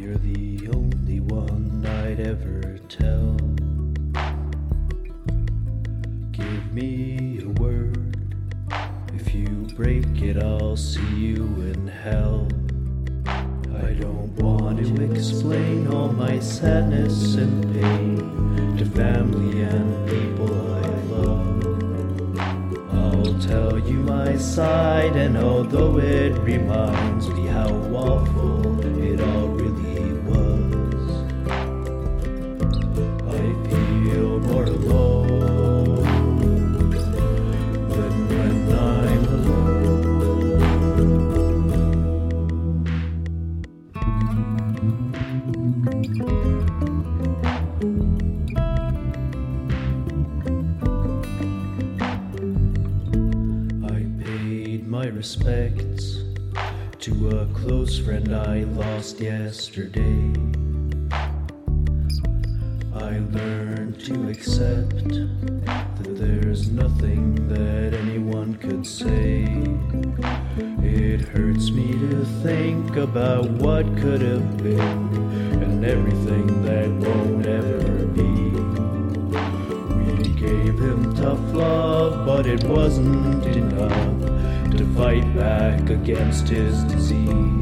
You're the only one I'd ever tell. Give me a word. If you break it, I'll see you in hell. I don't want to explain all my sadness and pain to family and people I love. I'll tell you my side, and although it reminds me how awful it all really was, I feel more alone than when I'm alone. I paid my respects to a close friend I lost yesterday. I learned to accept that there's nothing that anyone could say. It hurts me to think about what could have been and everything that won't ever be. We gave him tough love, but it wasn't enough to fight back against his disease.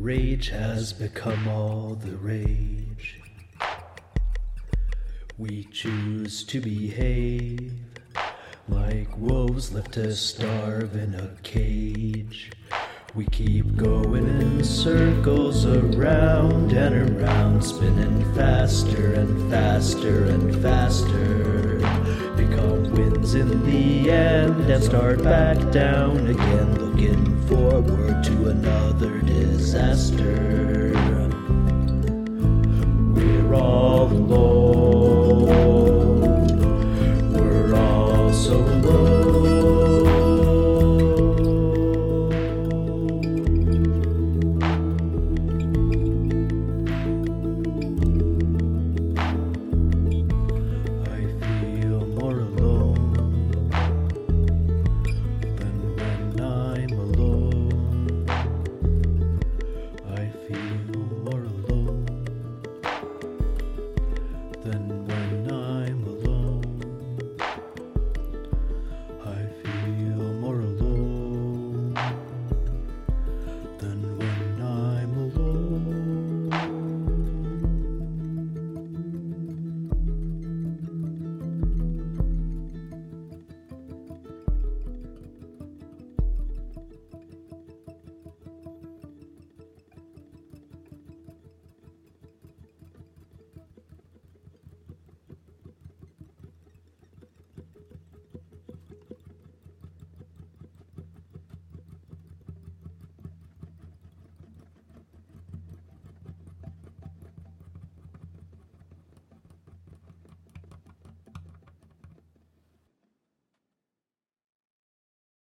Rage has become all the rage. We choose to behave like wolves left to starve in a cage. We keep going in circles around and around, spinning faster and faster and faster. Become winds in the end and start back down again, looking forward to another disaster. We're all alone.